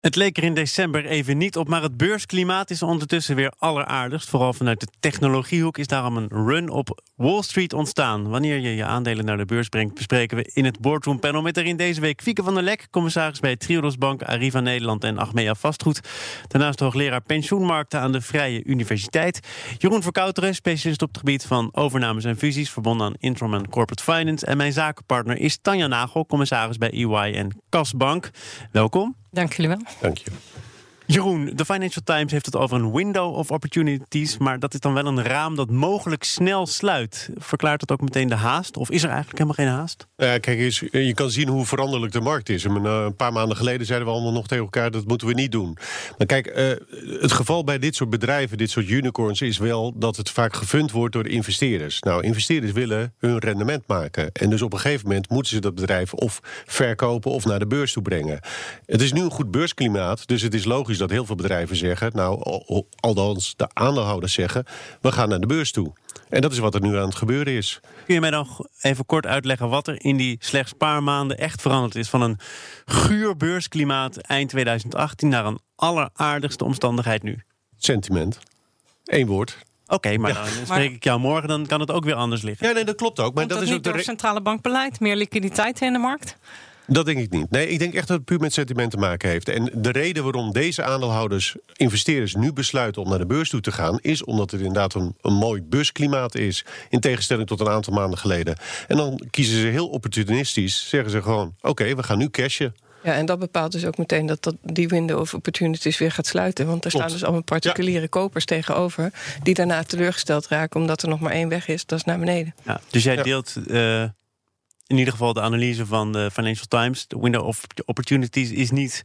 Het leek er in december even niet op, maar het beursklimaat is ondertussen weer alleraardigst. Vooral vanuit de technologiehoek is daarom een run op Wall Street ontstaan. Wanneer je je aandelen naar de beurs brengt, bespreken we in het boardroom panel met erin deze week Fieke van der Lek, commissaris bij Triodos Bank, Arriva Nederland en Achmea Vastgoed. Daarnaast hoogleraar pensioenmarkten aan de Vrije Universiteit. Jeroen Verkouteren, specialist op het gebied van overnames en fusies, verbonden aan Intrum Corporate Finance. En mijn zakenpartner is Tanja Nagel, commissaris bij EY en Kasbank. Welkom. Dank jullie wel. Dank je. Jeroen, de Financial Times heeft het over een window of opportunities, maar dat is dan wel een raam dat mogelijk snel sluit. Verklaart dat ook meteen de haast? Of is er eigenlijk helemaal geen haast? Ja, kijk, je kan zien hoe veranderlijk de markt is. Een paar maanden geleden zeiden we allemaal nog tegen elkaar... dat moeten we niet doen. Maar kijk, eh, het geval bij dit soort bedrijven, dit soort unicorns... is wel dat het vaak gefund wordt door investeerders. Nou, investeerders willen hun rendement maken. En dus op een gegeven moment moeten ze dat bedrijf... of verkopen of naar de beurs toe brengen. Het is nu een goed beursklimaat, dus het is logisch dat heel veel bedrijven zeggen... nou, althans de aandeelhouders zeggen... we gaan naar de beurs toe. En dat is wat er nu aan het gebeuren is. Kun je mij nog even kort uitleggen wat er in die slechts paar maanden echt veranderd is? Van een guur beursklimaat eind 2018 naar een alleraardigste omstandigheid nu? Sentiment. Eén woord. Oké, maar dan spreek ik jou morgen, dan kan het ook weer anders liggen. Ja, nee, dat klopt ook. Maar dat, is ook door centrale bankbeleid, meer liquiditeit in de markt? Dat denk ik niet. Nee, ik denk echt dat het puur met sentiment te maken heeft. En de reden waarom deze aandeelhouders, investeerders, nu besluiten om naar de beurs toe te gaan, is omdat het inderdaad een, een mooi beursklimaat is. In tegenstelling tot een aantal maanden geleden. En dan kiezen ze heel opportunistisch, zeggen ze gewoon: oké, we gaan nu cashen. Ja, en dat bepaalt dus ook meteen dat, dat die window of opportunities weer gaat sluiten. Want er staan dus allemaal particuliere kopers tegenover... die daarna teleurgesteld raken omdat er nog maar één weg is. Dat is naar beneden. Ja, dus jij deelt uh, in ieder geval de analyse van de Financial Times. De window of opportunities is niet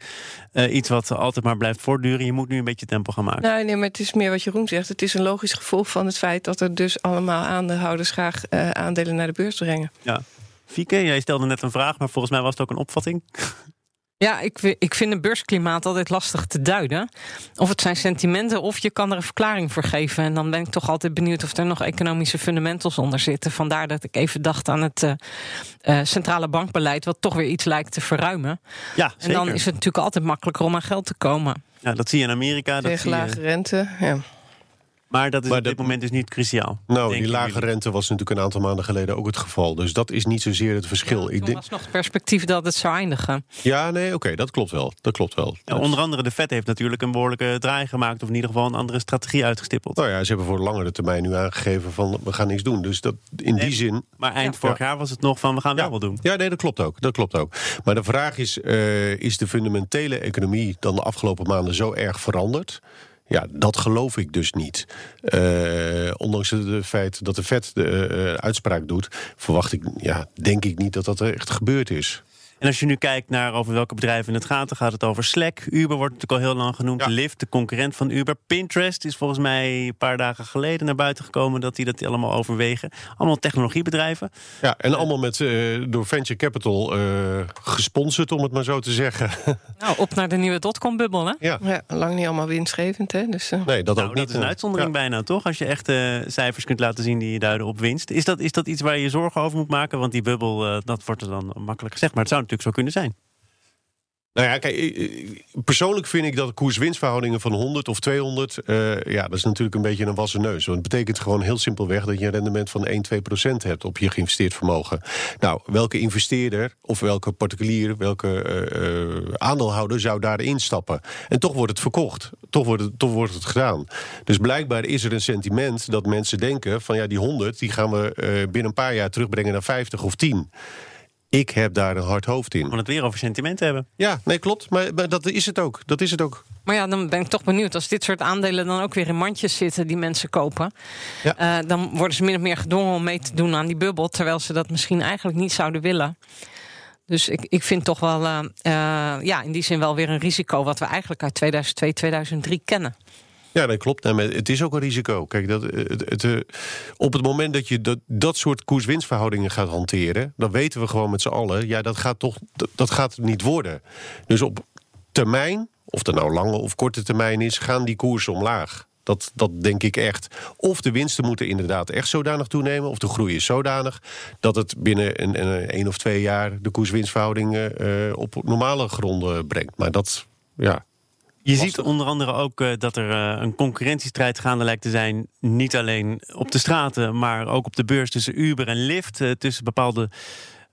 uh, iets wat altijd maar blijft voortduren. Je moet nu een beetje tempo gaan maken. Nee, nee, maar het is meer wat Jeroen zegt. Het is een logisch gevolg van het feit dat er dus allemaal aandeelhouders graag uh, aandelen naar de beurs brengen. Ja. Fieke, jij stelde net een vraag, maar volgens mij was het ook een opvatting. Ja, ik, ik vind een beursklimaat altijd lastig te duiden. Of het zijn sentimenten, of je kan er een verklaring voor geven. En dan ben ik toch altijd benieuwd of er nog economische fundamentals onder zitten. Vandaar dat ik even dacht aan het uh, uh, centrale bankbeleid, wat toch weer iets lijkt te verruimen. Ja, zeker. En dan is het natuurlijk altijd makkelijker om aan geld te komen. Ja, dat zie je in Amerika. Tegen lage rente, ja. Maar dat is op dit moment dus niet cruciaal. Nou, die lage rente was natuurlijk een aantal maanden geleden ook het geval. Dus dat is niet zozeer het verschil. Ja, Ik denk... was nog het perspectief dat het zou eindigen. Ja, nee, oké, dat klopt wel. Dat klopt wel. Ja, onder andere de Fed heeft natuurlijk een behoorlijke draai gemaakt... of in ieder geval een andere strategie uitgestippeld. Nou ja, ze hebben voor de langere termijn nu aangegeven van... we gaan niks doen. Dus dat, in die zin... Maar eind vorig jaar was het nog van we gaan wel wat doen. Ja, nee, dat klopt ook. Dat klopt ook. Maar de vraag is, uh, is de fundamentele economie... dan de afgelopen maanden zo erg veranderd... Ja, dat geloof ik dus niet. Uh, ondanks het feit dat de Fed de uh, uitspraak doet, verwacht ik, ja, denk ik niet dat dat echt gebeurd is. En als je nu kijkt naar over welke bedrijven het gaat, dan gaat het over Slack. Uber wordt natuurlijk al heel lang genoemd. Ja. Lyft, de concurrent van Uber. Pinterest is volgens mij een paar dagen geleden naar buiten gekomen dat die dat allemaal overwegen. Allemaal technologiebedrijven. Ja, en allemaal met, uh, door venture capital uh, gesponsord, om het maar zo te zeggen. Nou, op naar de nieuwe dotcom-bubbel, hè? Ja. ja. lang niet allemaal winstgevend, hè? Dus, uh... Nee, dat nou, ook dat niet. is een uitzondering ja. bijna, toch? Als je echt cijfers kunt laten zien die je duiden op winst. Is dat, is dat iets waar je je zorgen over moet maken? Want die bubbel, dat wordt er dan makkelijk gezegd. Maar het zou natuurlijk zo kunnen zijn. Nou ja, kijk, persoonlijk vind ik dat koers-winstverhoudingen van 100 of 200... Uh, ja, dat is natuurlijk een beetje een wassen neus. Want het betekent gewoon heel simpelweg dat je een rendement van 1, 2 procent hebt... op je geïnvesteerd vermogen. Nou, welke investeerder of welke particulier, welke aandeelhouder zou daarin stappen? En toch wordt het verkocht. Toch wordt het, toch wordt het gedaan. Dus blijkbaar is er een sentiment dat mensen denken... van ja, die 100 die gaan we binnen een paar jaar terugbrengen naar 50 of 10... Ik heb daar een hard hoofd in. Om het weer over sentimenten hebben. Ja, nee, klopt. Maar, maar, dat is het ook. Dat is het ook. Maar ja, dan ben ik toch benieuwd. Als dit soort aandelen dan ook weer in mandjes zitten die mensen kopen. Ja. Uh, dan worden ze min of meer gedwongen om mee te doen aan die bubbel. Terwijl ze dat misschien eigenlijk niet zouden willen. Dus ik, ik vind toch wel, uh, uh, ja, in die zin wel weer een risico. wat we eigenlijk uit 2002, 2003 kennen. Ja, dat klopt. Het is ook een risico. Kijk, dat, het, het, op het moment dat je dat, dat soort koers-winstverhoudingen gaat hanteren, dan weten we gewoon met z'n allen, ja, dat gaat toch dat, gaat niet worden. Dus op termijn of dat nou lange of korte termijn is, gaan die koersen omlaag. Dat, dat denk ik echt. Of de winsten moeten inderdaad echt zodanig toenemen, of de groei is zodanig dat het binnen een, een, of twee jaar de koers-winstverhouding uh, op normale gronden brengt. Maar dat, ja, je ziet onder andere ook uh, dat er uh, een concurrentiestrijd gaande lijkt te zijn. Niet alleen op de straten, maar ook op de beurs tussen Uber en Lyft. Uh, tussen bepaalde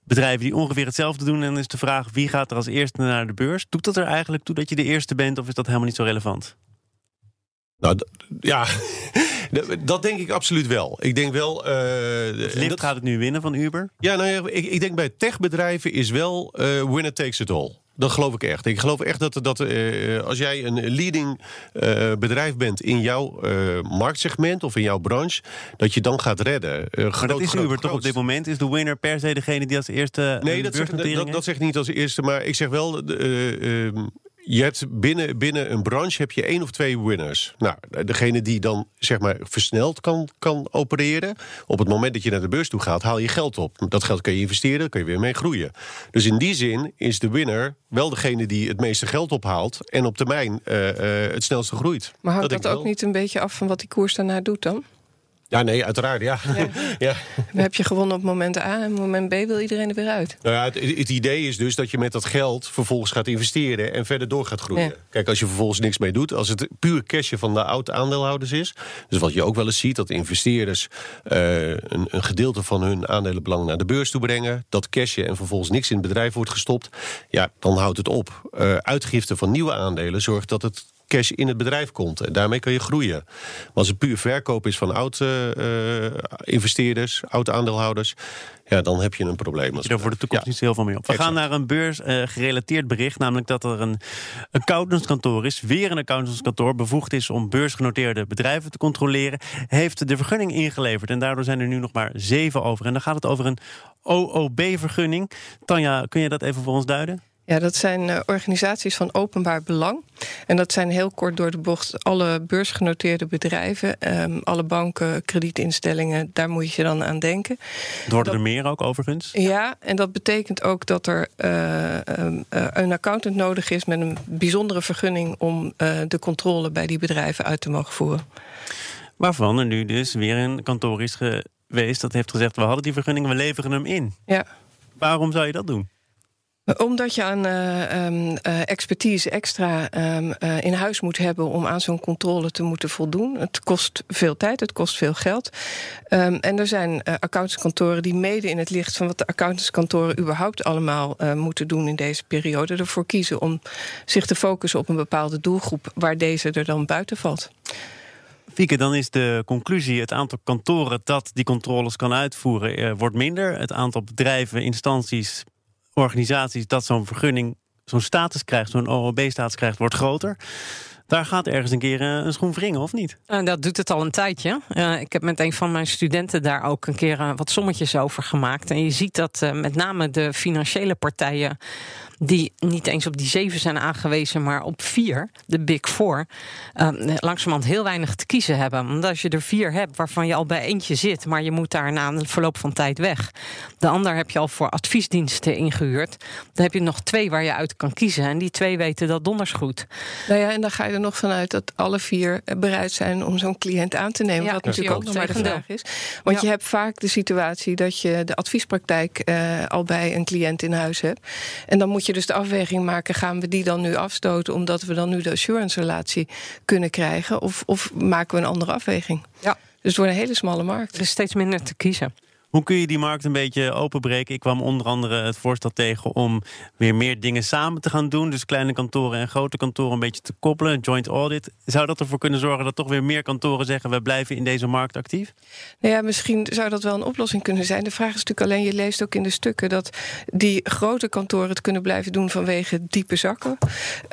bedrijven die ongeveer hetzelfde doen. En dan is de vraag wie gaat er als eerste naar de beurs? Doet dat er eigenlijk toe dat je de eerste bent of is dat helemaal niet zo relevant? Nou ja, dat denk ik absoluut wel. Ik denk wel. Uh, Lyft dat... gaat het nu winnen van Uber? Ja, nou ja, ik, ik denk bij techbedrijven is wel winner takes it all. Dat geloof ik echt. Ik geloof echt dat, dat uh, als jij een leading uh, bedrijf bent in jouw uh, marktsegment of in jouw branche, dat je dan gaat redden. maar dat is Uber toch op dit moment? Is de winner per se degene die als eerste. Nee, dat zeg, dat, dat zeg ik niet als eerste, maar ik zeg wel. Je hebt binnen, binnen een branche heb je één of twee winners. Nou, degene die dan zeg maar versneld kan, kan opereren. Op het moment dat je naar de beurs toe gaat, haal je geld op. Dat geld kan je investeren, kun je weer mee groeien. Dus in die zin is de winner wel degene die het meeste geld ophaalt en op termijn uh, uh, het snelste groeit. Maar hangt dat, dat ook niet een beetje af van wat die koers daarna doet dan? Ja, nee, uiteraard, ja. ja. ja. Dan heb je gewonnen op moment A en op moment B wil iedereen er weer uit. Nou ja, het, het, idee is dus dat je met dat geld vervolgens gaat investeren en verder door gaat groeien. Kijk, als je vervolgens niks mee doet, als het puur cashje van de oude aandeelhouders is, dus wat je ook wel eens ziet, dat investeerders uh, een, een, gedeelte van hun aandelenbelang naar de beurs toe brengen, dat cashje en vervolgens niks in het bedrijf wordt gestopt, ja, dan houdt het op. Uh, uitgifte van nieuwe aandelen zorgt dat het cash in het bedrijf komt. En daarmee kan je groeien. Maar als het puur verkoop is van oud-investeerders, uh, oud-aandeelhouders... ja, dan heb je een probleem. Je daar voor de toekomst ja. niet heel veel mee op. We gaan naar een beursgerelateerd uh, bericht. Namelijk dat er een accountantskantoor is. Weer een accountantskantoor bevoegd is om beursgenoteerde bedrijven te controleren. Heeft de vergunning ingeleverd. En daardoor zijn er nu nog maar zeven over. En dan gaat het over een OOB-vergunning. Tanja, kun je dat even voor ons duiden? Ja, dat zijn uh, organisaties van openbaar belang. En dat zijn heel kort door de bocht alle beursgenoteerde bedrijven, um, alle banken, kredietinstellingen, daar moet je dan aan denken. Het worden er meer ook overigens? Ja, en dat betekent ook dat er uh, um, uh, een accountant nodig is met een bijzondere vergunning om de controle bij die bedrijven uit te mogen voeren. Waarvan er nu dus weer een kantoor is geweest dat heeft gezegd: we hadden die vergunning, we leveren hem in. Ja. Waarom zou je dat doen? Omdat je aan uh, um, uh, expertise extra um, uh, in huis moet hebben om aan zo'n controle te moeten voldoen. Het kost veel tijd, het kost veel geld. Um, en er zijn accountantskantoren die mede in het licht van wat de accountantskantoren überhaupt allemaal moeten doen in deze periode, ervoor kiezen om zich te focussen op een bepaalde doelgroep waar deze er dan buiten valt. Fieke, dan is de conclusie: het aantal kantoren dat die controles kan uitvoeren, wordt minder. Het aantal bedrijven, instanties, organisaties dat zo'n vergunning, zo'n status krijgt, zo'n OOB-status krijgt, wordt groter. Daar gaat ergens een keer eh, een schoen wringen, of niet? Uh, dat doet het al een tijdje. Uh, ik heb met een van mijn studenten daar ook een keer uh, wat sommetjes over gemaakt. En je ziet dat met name de financiële partijen die niet eens op die zeven zijn aangewezen, maar op vier, de Big Four, uh, langzamerhand heel weinig te kiezen hebben. Omdat als je er vier hebt waarvan je al bij eentje zit, maar je moet daar na een verloop van tijd weg. De ander heb je al voor adviesdiensten ingehuurd. Dan heb je nog twee waar je uit kan kiezen. En die twee weten dat donders goed. Nou ja, en dan ga je er nog vanuit dat alle vier bereid zijn om zo'n cliënt aan te nemen. Ja, wat natuurlijk ook nog maar de vraag is. Want ja. je hebt vaak de situatie dat je de adviespraktijk uh, al bij een cliënt in huis hebt. En dan moet je dus de afweging maken: gaan we die dan nu afstoten omdat we dan nu de assurance-relatie kunnen krijgen? Of, of maken we een andere afweging? Ja. Dus wordt een hele smalle markt. Er is steeds minder te kiezen. Hoe kun je die markt een beetje openbreken? Ik kwam onder andere het voorstel tegen om weer meer dingen samen te gaan doen. Dus kleine kantoren en grote kantoren een beetje te koppelen. Joint audit. Zou dat ervoor kunnen zorgen dat toch weer meer kantoren zeggen: we blijven in deze markt actief? Nou ja, misschien zou dat wel een oplossing kunnen zijn. De vraag is natuurlijk alleen: je leest ook in de stukken dat die grote kantoren het kunnen blijven doen vanwege diepe zakken.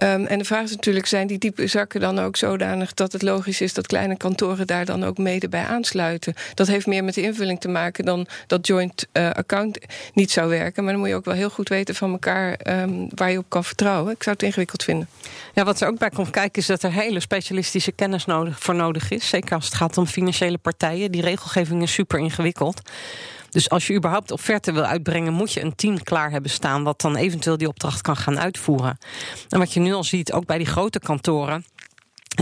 Um, en de vraag is natuurlijk: zijn die diepe zakken dan ook zodanig dat het logisch is dat kleine kantoren daar dan ook mede bij aansluiten? Dat heeft meer met de invulling te maken dan dat joint uh, account niet zou werken. Maar dan moet je ook wel heel goed weten van elkaar um, waar je op kan vertrouwen. Ik zou het ingewikkeld vinden. Ja, wat er ook bij komt kijken is dat er hele specialistische kennis nodig, voor nodig is. Zeker als het gaat om financiële partijen. Die regelgeving is super ingewikkeld. Dus als je überhaupt offerte wil uitbrengen, moet je een team klaar hebben staan. wat dan eventueel die opdracht kan gaan uitvoeren. En wat je nu al ziet, ook bij die grote kantoren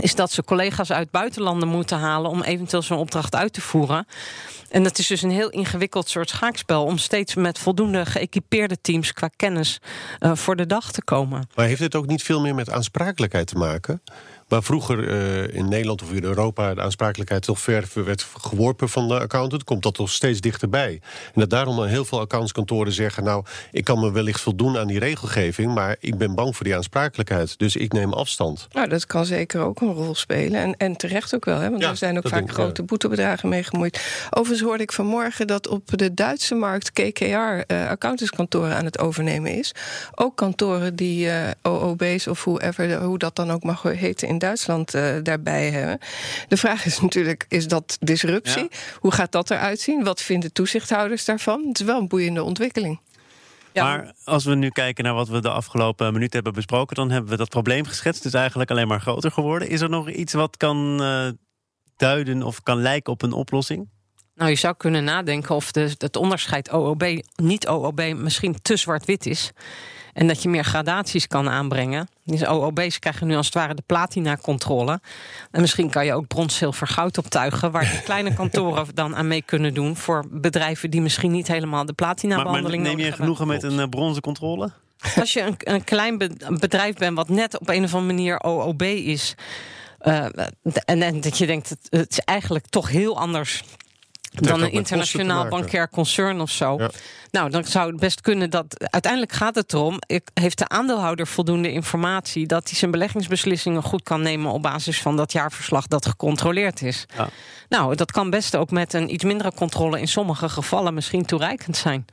is dat ze collega's uit buitenlanden moeten halen om eventueel zo'n opdracht uit te voeren. En dat is dus een heel ingewikkeld soort schaakspel om steeds met voldoende geëquipeerde teams qua kennis uh, voor de dag te komen. Maar heeft dit ook niet veel meer met aansprakelijkheid te maken? Waar vroeger uh, in Nederland of in Europa de aansprakelijkheid toch ver werd geworpen van de accountant, komt dat toch steeds dichterbij. En dat daarom heel veel accountskantoren zeggen: Nou, ik kan me wellicht voldoen aan die regelgeving, maar ik ben bang voor die aansprakelijkheid. Dus ik neem afstand. Nou, dat kan zeker ook een rol spelen. En, en terecht ook wel, hè, want er zijn ook vaak grote boetebedragen mee gemoeid. Overigens hoorde ik vanmorgen dat op de Duitse markt KKR uh, accountantskantoren aan het overnemen is. Ook kantoren die uh, OOB's of whoever, hoe dat dan ook mag heten in Duitsland uh, daarbij hebben. De vraag is natuurlijk, is dat disruptie? Hoe gaat dat eruit zien? Wat vinden toezichthouders daarvan? Het is wel een boeiende ontwikkeling. Ja. Maar als we nu kijken naar wat we de afgelopen minuten hebben besproken, dan hebben we dat probleem geschetst. Het is eigenlijk alleen maar groter geworden. Is er nog iets wat kan uh, duiden of kan lijken op een oplossing? Nou, je zou kunnen nadenken of de, het onderscheid OOB, niet OOB, misschien te zwart-wit is. En dat je meer gradaties kan aanbrengen. Dus OOB's krijgen nu als het ware de platina-controle. En misschien kan je ook brons, zilver, goud optuigen... waar de kleine kantoren dan aan mee kunnen doen... voor bedrijven die misschien niet helemaal de platina-behandeling neem je genoegen met een uh, bronzen controle? Als je een, een klein bedrijf bent wat net op een of andere manier OOB is... Uh, en, en, dat je denkt, het, het is eigenlijk toch heel anders dan een internationaal bankair concern of zo. Nou, dan zou het best kunnen dat. Uiteindelijk gaat het erom: heeft de aandeelhouder voldoende informatie dat hij zijn beleggingsbeslissingen goed kan nemen op basis van dat jaarverslag dat gecontroleerd is? Ja. Nou, dat kan best ook met een iets mindere controle in sommige gevallen misschien toereikend zijn.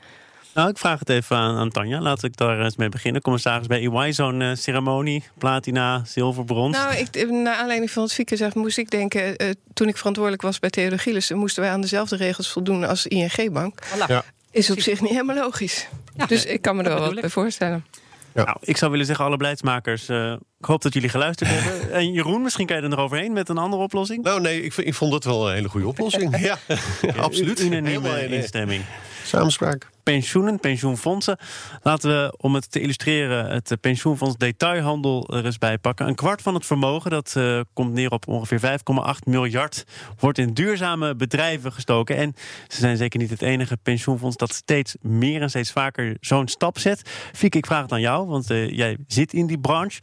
Nou, ik vraag het even aan, aan Tanja. Laat ik daar eens mee beginnen. Commissaris bij EY, zo'n uh, ceremonie, platina, zilver, brons. Nou, ik, naar aanleiding van wat Fieke zegt, moest ik denken... Uh, toen ik verantwoordelijk was bij Theodor Gilles... moesten wij aan dezelfde regels voldoen als ING-bank. Voilà. Ja. Is op zich niet helemaal logisch. Ja. Dus ik kan me er wel wat bij voorstellen. Ja. Nou, ik zou willen zeggen, alle beleidsmakers, uh, ik hoop dat jullie geluisterd hebben. En Jeroen, misschien kan je er nog overheen met een andere oplossing? Nou nee, ik, ik vond het wel een hele goede oplossing. ja, absoluut. Unanieme instemming. Samenspraak pensioenen, pensioenfondsen. Laten we, om het te illustreren, het pensioenfonds detailhandel er eens bij pakken. Een kwart van het vermogen, dat uh, komt neer op ongeveer 5,8 miljard, wordt in duurzame bedrijven gestoken. En ze zijn zeker niet het enige pensioenfonds dat steeds meer en steeds vaker zo'n stap zet. Fieke, ik vraag het aan jou, want uh, jij zit in die branche.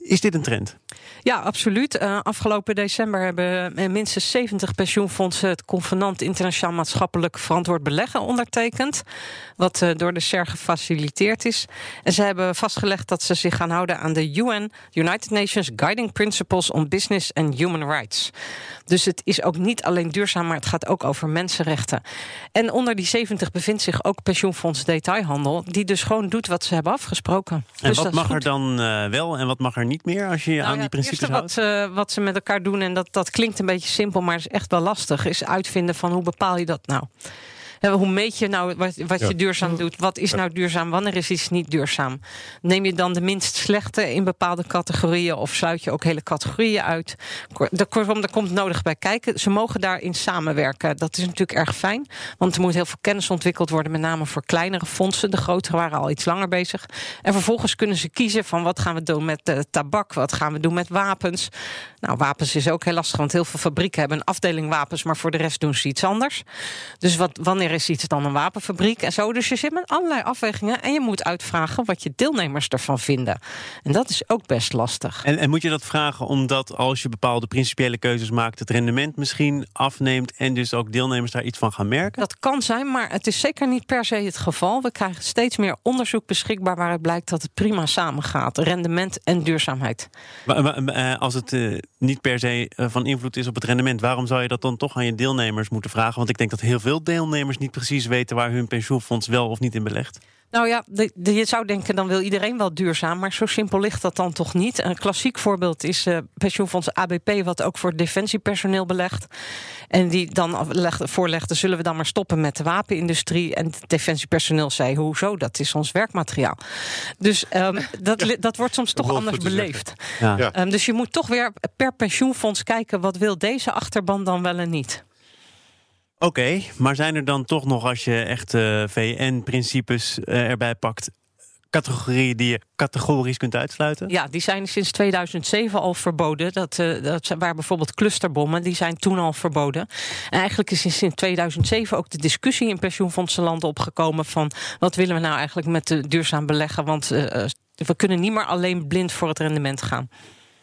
Is dit een trend? Ja, absoluut. Uh, afgelopen december hebben minstens 70 pensioenfondsen het convenant internationaal maatschappelijk verantwoord beleggen ondertekend. Wat uh, door de SER gefaciliteerd is. En ze hebben vastgelegd dat ze zich gaan houden aan de UN, United Nations Guiding Principles on Business and Human Rights. Dus het is ook niet alleen duurzaam, maar het gaat ook over mensenrechten. En onder die 70 bevindt zich ook pensioenfonds Detailhandel, die dus gewoon doet wat ze hebben afgesproken. En dus wat mag er dan uh, wel en wat mag er niet meer als je nou aan ja, die principes houdt? Wat, uh, wat ze met elkaar doen, en dat, dat klinkt een beetje simpel, maar is echt wel lastig, is uitvinden van hoe bepaal je dat nou? Hoe meet je nou wat, wat je duurzaam doet? Wat is nou duurzaam? Wanneer is iets niet duurzaam? Neem je dan de minst slechte in bepaalde categorieën of sluit je ook hele categorieën uit? Kortom, er komt nodig bij kijken. Ze mogen daarin samenwerken. Dat is natuurlijk erg fijn, want er moet heel veel kennis ontwikkeld worden, met name voor kleinere fondsen. De grotere waren al iets langer bezig. En vervolgens kunnen ze kiezen van wat gaan we doen met de tabak, wat gaan we doen met wapens. Nou, wapens is ook heel lastig, want heel veel fabrieken hebben een afdeling wapens, maar voor de rest doen ze iets anders. Dus wat, wanneer is iets dan een wapenfabriek en zo. Dus je zit met allerlei afwegingen en je moet uitvragen wat je deelnemers ervan vinden. En dat is ook best lastig. En, en moet je dat vragen omdat als je bepaalde principiële keuzes maakt, het rendement misschien afneemt en dus ook deelnemers daar iets van gaan merken? Dat kan zijn, maar het is zeker niet per se het geval. We krijgen steeds meer onderzoek beschikbaar waaruit blijkt dat het prima samengaat. Rendement en duurzaamheid. Maar, eh, als het uh, niet per se uh, van invloed is op het rendement, waarom zou je dat dan toch aan je deelnemers moeten vragen? Want ik denk dat heel veel deelnemers niet precies weten waar hun pensioenfonds wel of niet in belegt? Nou ja, de, de, je zou denken dan wil iedereen wel duurzaam, maar zo simpel ligt dat dan toch niet. Een klassiek voorbeeld is uh, pensioenfonds ABP, wat ook voor defensiepersoneel belegt. En die dan voorlegde, zullen we dan maar stoppen met de wapenindustrie? En het defensiepersoneel zei, hoezo? Dat is ons werkmateriaal. Dus um, dat, dat wordt soms toch anders beleefd. Ja. Um, dus je moet toch weer per pensioenfonds kijken, wat wil deze achterban dan wel en niet? Oké, maar zijn er dan toch nog, als je echt uh, VN-principes uh, erbij pakt, categorieën die je categorisch kunt uitsluiten? Ja, die zijn sinds 2007 al verboden. Dat, uh, dat waren bijvoorbeeld clusterbommen, die zijn toen al verboden. En eigenlijk is sinds 2007 ook de discussie in pensioenfondsenlanden opgekomen van wat willen we nou eigenlijk met de duurzaam beleggen? Want we kunnen niet meer alleen blind voor het rendement gaan.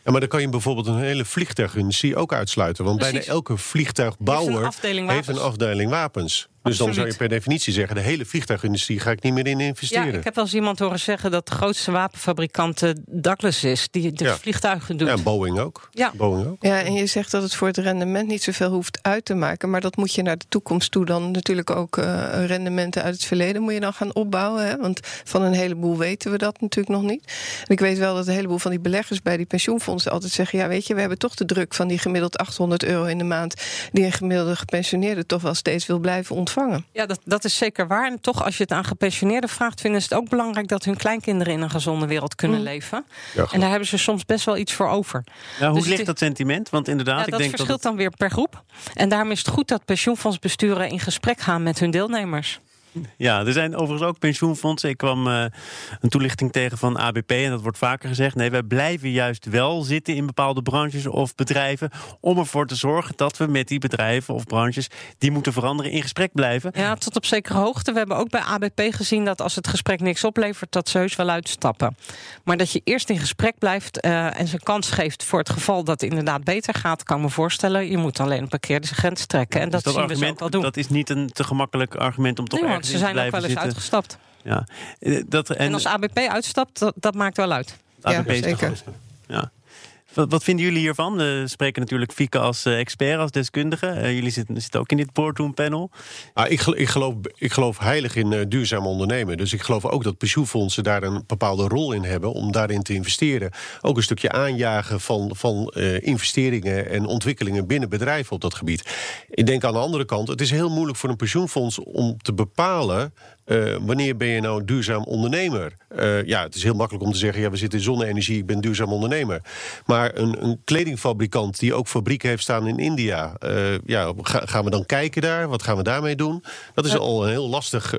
Ja, maar dan kan je bijvoorbeeld een hele vliegtuigindustrie ook uitsluiten. Want bijna elke vliegtuigbouwer heeft een afdeling wapens. Dus dan zou je per definitie zeggen: de hele vliegtuigindustrie ga ik niet meer in investeren. Ja, ik heb wel eens iemand horen zeggen dat de grootste wapenfabrikant uh, Douglas is, die de ja. vliegtuigen doet. Ja, Boeing ook. Ja. Boeing ook. Ja, en je zegt dat het voor het rendement niet zoveel hoeft uit te maken, maar dat moet je naar de toekomst toe dan natuurlijk ook uh, rendementen uit het verleden moet je dan gaan opbouwen. Hè? Want van een heleboel weten we dat natuurlijk nog niet. En ik weet wel dat een heleboel van die beleggers bij die pensioenfondsen altijd zeggen: ja, weet je, we hebben toch de druk van die gemiddeld 800 euro in de maand, die een gemiddelde gepensioneerde toch wel steeds wil blijven ontvangen. Ja, dat, dat is zeker waar. En toch, als je het aan gepensioneerden vraagt, vinden ze het ook belangrijk dat hun kleinkinderen in een gezonde wereld kunnen mm. leven. Ja, en daar hebben ze soms best wel iets voor over. Nou, hoe dus ligt dat sentiment? Want inderdaad, ja, ik dat denk verschilt dat dan weer per groep. En daarom is het goed dat pensioenfondsbesturen in gesprek gaan met hun deelnemers. Ja, er zijn overigens ook pensioenfondsen. Ik kwam uh, een toelichting tegen van ABP en dat wordt vaker gezegd. Nee, wij blijven juist wel zitten in bepaalde branches of bedrijven om ervoor te zorgen dat we met die bedrijven of branches die moeten veranderen in gesprek blijven. Ja, tot op zekere hoogte. We hebben ook bij ABP gezien dat als het gesprek niks oplevert, dat ze heus wel uitstappen. Maar dat je eerst in gesprek blijft uh, en ze kans geeft voor het geval dat het inderdaad beter gaat, kan me voorstellen. Je moet alleen een parkeerde grens trekken. En dat, dus dat zien argument, we zo wel doen. Dat is niet een te gemakkelijk argument om toch nee, ze zijn ook wel eens uitgestapt. Ja. Eh, dat, en, en, als ABP uitstapt, dat, dat maakt wel uit. ABP ja, zeker. Ja. Wat, wat, vinden jullie hiervan? We spreken natuurlijk Fieke als uh, expert, als deskundige. Uh, jullie zitten, ook in dit boardroom panel. Ah, ik, ik, geloof, ik geloof heilig in uh, duurzaam ondernemen. Dus ik geloof ook dat pensioenfondsen daar een bepaalde rol in hebben om daarin te investeren. Ook een stukje aanjagen van, van investeringen en ontwikkelingen binnen bedrijven op dat gebied. Ik denk aan de andere kant, het is heel moeilijk voor een pensioenfonds om te bepalen uh, wanneer ben je nou een duurzaam ondernemer? Uh, ja, het is heel makkelijk om te zeggen: ja, we zitten in zonne-energie, ik ben duurzaam ondernemer. Maar een, een kledingfabrikant die ook fabrieken heeft staan in India, uh, ja, gaan we dan kijken daar? Wat gaan we daarmee doen? Dat is al een heel lastig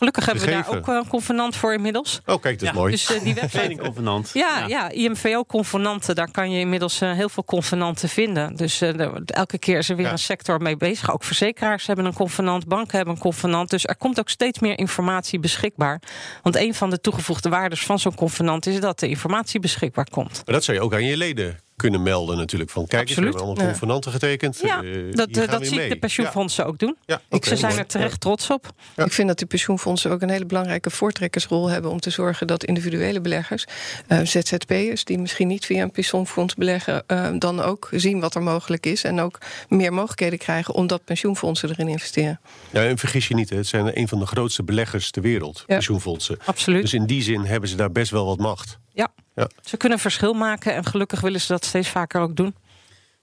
Gelukkig hebben we daar ook een convenant voor inmiddels. Oh, kijk, dat is mooi. Dus uh, die website. convenant. Ja, ja. ja IMVO-convenanten, daar kan je inmiddels uh, heel veel convenanten vinden. Dus uh, elke keer is er weer ja. een sector mee bezig. Ook verzekeraars hebben een convenant, banken hebben een convenant. Dus er komt ook steeds meer informatie beschikbaar. Want een van de toegevoegde waardes van zo'n convenant is dat de informatie beschikbaar komt. Maar dat zou je ook aan je leden kunnen melden natuurlijk. Van kijk eens, we hebben allemaal convenanten getekend. Ja, uh, dat, uh, dat zie ik de pensioenfondsen ook doen. Ja, ik, ze zijn er terecht trots op. Ik vind dat de pensioenfondsen ook een hele belangrijke voortrekkersrol hebben... om te zorgen dat individuele beleggers, uh, ZZP'ers... die misschien niet via een pensioenfonds beleggen... dan ook zien wat er mogelijk is... en ook meer mogelijkheden krijgen omdat pensioenfondsen erin investeren. Ja, en vergis je niet, het zijn een van de grootste beleggers ter wereld, pensioenfondsen. Absoluut. Dus in die zin hebben ze daar best wel wat macht. Ja. Ja. Ze kunnen verschil maken en gelukkig willen ze dat steeds vaker ook doen.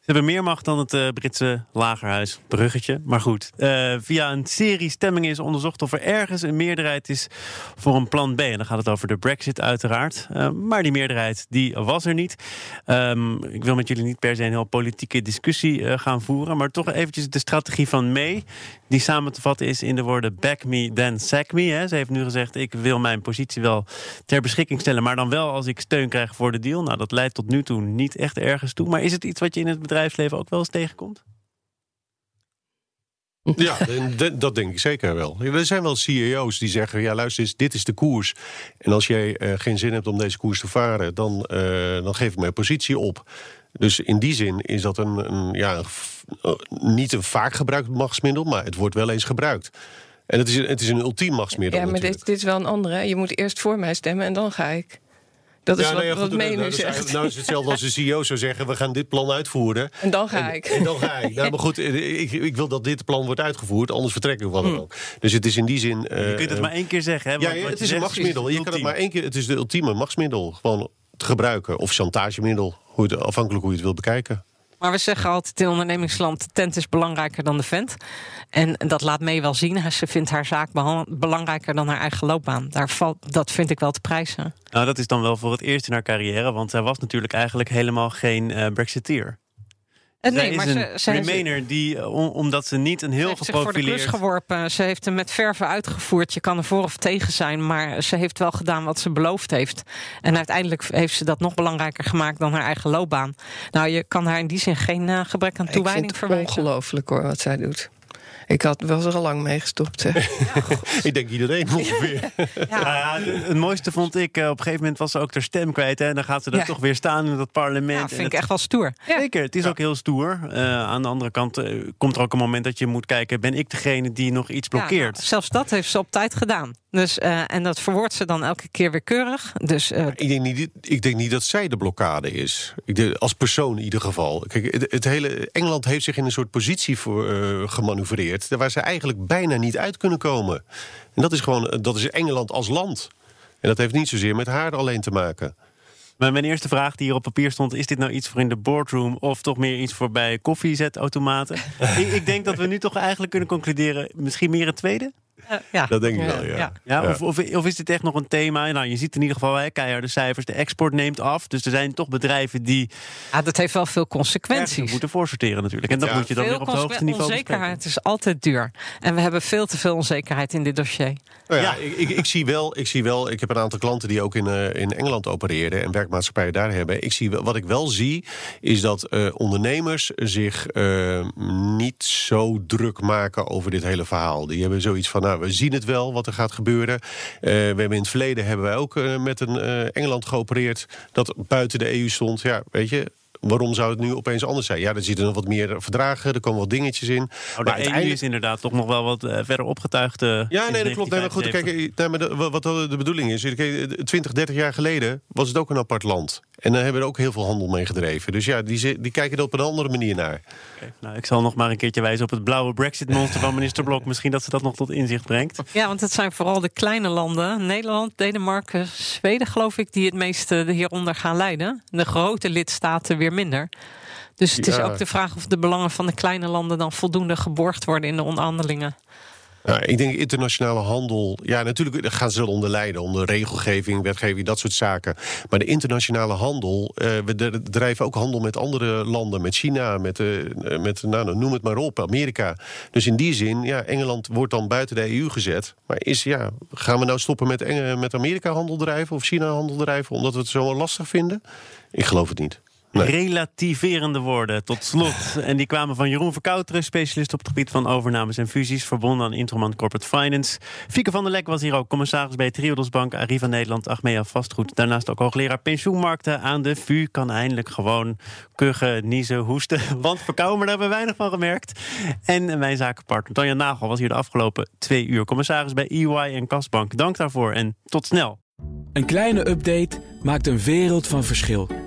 Ze hebben meer macht dan het uh, Britse lagerhuis. Bruggetje. Maar goed, uh, via een serie stemmingen is onderzocht of er ergens een meerderheid is voor een plan B. En dan gaat het over de Brexit uiteraard. Uh, maar die meerderheid die was er niet. Um, ik wil met jullie niet per se een heel politieke discussie gaan voeren. Maar toch eventjes de strategie van May. Die samen te vatten is in de woorden back me, then sack me. Hè. Ze heeft nu gezegd, ik wil mijn positie wel ter beschikking stellen. Maar dan wel als ik steun krijg voor de deal. Nou, dat leidt tot nu toe niet echt ergens toe. Maar is het iets wat je in het bedrijf bedrijfsleven ook wel eens tegenkomt? Ja, dat denk ik zeker wel. Er zijn wel CEO's die zeggen: ja, luister eens, dit is de koers. En als jij uh, geen zin hebt om deze koers te varen, dan, uh, dan geef ik mijn positie op. Dus in die zin is dat een, een ja, uh, niet een vaak gebruikt machtsmiddel, maar het wordt wel eens gebruikt. En het is, het is een ultiem machtsmiddel. Ja, maar dit, dit, is wel een andere. Je moet eerst voor mij stemmen en dan ga ik. Dat is ja, wat, nou ja, wat nou, zegt. Nou is hetzelfde als de CEO zou zeggen... we gaan dit plan uitvoeren. En dan ga ik. En dan ga ik. Nou, maar goed, ik, ik wil dat dit plan wordt uitgevoerd... anders vertrek ik wat dan hmm. ook. Dus het is in die zin... Uh, je kunt het maar één keer zeggen. Hè, ja, het is een machtsmiddel. Je kan het maar één keer... Het is de ultieme machtsmiddel. Gewoon te gebruiken. Of chantagemiddel. Hoe het, afhankelijk hoe je het wil bekijken. Maar we zeggen altijd in ondernemingsland: de tent is belangrijker dan de vent. En dat laat mee wel zien. Ze vindt haar zaak belangrijker dan haar eigen loopbaan. Daar valt, dat vind ik wel te prijzen. Nou, dat is dan wel voor het eerst in haar carrière. Want zij was natuurlijk eigenlijk helemaal geen uh, Brexiteer. Eh, Zij nee, is maar een ze, ze heeft- Remainer die, eh, om- omdat ze niet een Ze heel heeft zich voor de klus geprofileerd... geworpen. Ze heeft hem met verven uitgevoerd. Je kan er voor of tegen zijn, maar ze heeft wel gedaan wat ze beloofd heeft. En uiteindelijk heeft ze dat nog belangrijker gemaakt dan haar eigen loopbaan. Nou, je kan haar in die zin geen eh, gebrek aan Ik vind toewijding het verwijten. ongelooflijk hoor, wat zij doet. Ik had, was er al lang mee gestopt. Ik denk iedereen ongeveer. Nou ja, het mooiste vond ik, eh, op een gegeven moment was ze ook haar stem kwijt. Hè, en dan gaat ze daar Ja. toch weer staan in dat parlement. Ja, En vind ik het- echt wel stoer. Zeker, het is ook heel stoer. Eh, aan de andere kant eh, komt er ook een moment dat je moet kijken... ben ik degene die nog iets Ja, blokkeert? nou, zelfs dat heeft ze op tijd gedaan. Dus, eh, en dat verwoordt ze dan elke keer weer keurig. Dus eh, Ik denk, niet, ik denk niet dat zij de blokkade is. Ik denk, als persoon in ieder geval. Kijk, het, het hele Engeland heeft zich in een soort positie voor, eh, gemanoeuvreerd... waar ze eigenlijk bijna niet uit kunnen komen. En dat is gewoon dat is Engeland als land. En dat heeft niet zozeer met haar alleen te maken. Maar mijn eerste vraag die hier op papier stond... is dit nou iets voor in de boardroom... of toch meer iets voor bij koffiezetautomaten? ik, ik denk dat we nu toch eigenlijk kunnen concluderen... misschien meer het tweede? Eh, ja. Dat denk ik Ja. wel, ja. Ja. Of, of, of is dit echt nog een thema? Nou, je ziet in ieder geval hè, keiharde cijfers. De export neemt af. Dus er zijn toch bedrijven die Ja, dat heeft wel veel consequenties. moeten voorsorteren natuurlijk. En dat Ja. moet je dan Veel weer op het hoogste niveau bespreken. Onzekerheid is altijd duur. En we hebben veel te veel onzekerheid in dit dossier. Nou ja, Ja. Ik, ik, ik zie wel, ik zie wel, ik heb een aantal klanten die ook in, eh, in Engeland opereren en werkmaatschappijen daar hebben. Ik zie wat ik wel zie, is dat eh, ondernemers zich eh, niet zo druk maken over dit hele verhaal. Die hebben zoiets van, nou, we zien het wel wat er gaat gebeuren. Eh, we hebben in het verleden hebben wij ook eh, met een eh, Engeland geopereerd dat buiten de EU stond. Ja, weet je. Waarom zou het nu opeens anders zijn? Ja, er zitten nog wat meer verdragen, er komen wat dingetjes in. Oh, de EU is inderdaad toch nog wel wat eh, verder opgetuigd. eh, Ja, nee, dat klopt. Nee, maar goed, 1975. kijk, nee, maar de- wat wat de bedoeling is. kijk, 20, 30 jaar geleden was het ook een apart land. En daar hebben we er ook heel veel handel mee gedreven. Dus ja, die, die kijken er op een andere manier naar. Oké, Nou, ik zal nog maar een keertje wijzen op het blauwe Brexit-monster van minister Blok. Misschien dat ze dat nog tot inzicht brengt. Ja, want het zijn vooral de kleine landen, Nederland, Denemarken, Zweden, geloof ik, die het meeste hieronder gaan leiden. De grote lidstaten weer minder. Dus het is ook de vraag of de belangen van de kleine landen dan voldoende geborgd worden in de onderhandelingen. Ik denk internationale handel. Ja, natuurlijk gaan ze onder lijden. Onder regelgeving, wetgeving, dat soort zaken. Maar de internationale handel. eh, we drijven ook handel met andere landen. Met China, met, eh, met nou, noem het maar op, Amerika. Dus in die zin, ja, Engeland wordt dan buiten de EU gezet. Maar is, ja, gaan we nou stoppen met, met Amerika handel drijven of China handel drijven? Omdat we het zo lastig vinden? Ik geloof het niet. Nee. Relativerende woorden, tot slot. En die kwamen van Jeroen Verkouteren, specialist op het gebied van overnames en fusies, verbonden aan Introman Corporate Finance. Fieke van der Lek was hier ook commissaris bij Triodos Bank, Arriva Nederland, Achmea Vastgoed. Daarnaast ook hoogleraar pensioenmarkten aan de VU. Kan eindelijk gewoon kuchen, niezen, hoesten. Want verkouden, daar hebben we weinig van gemerkt. En mijn zakenpartner Tanja Nagel was hier de afgelopen twee uur commissaris bij EY en Kasbank. Dank daarvoor en tot snel. Een kleine update maakt een wereld van verschil.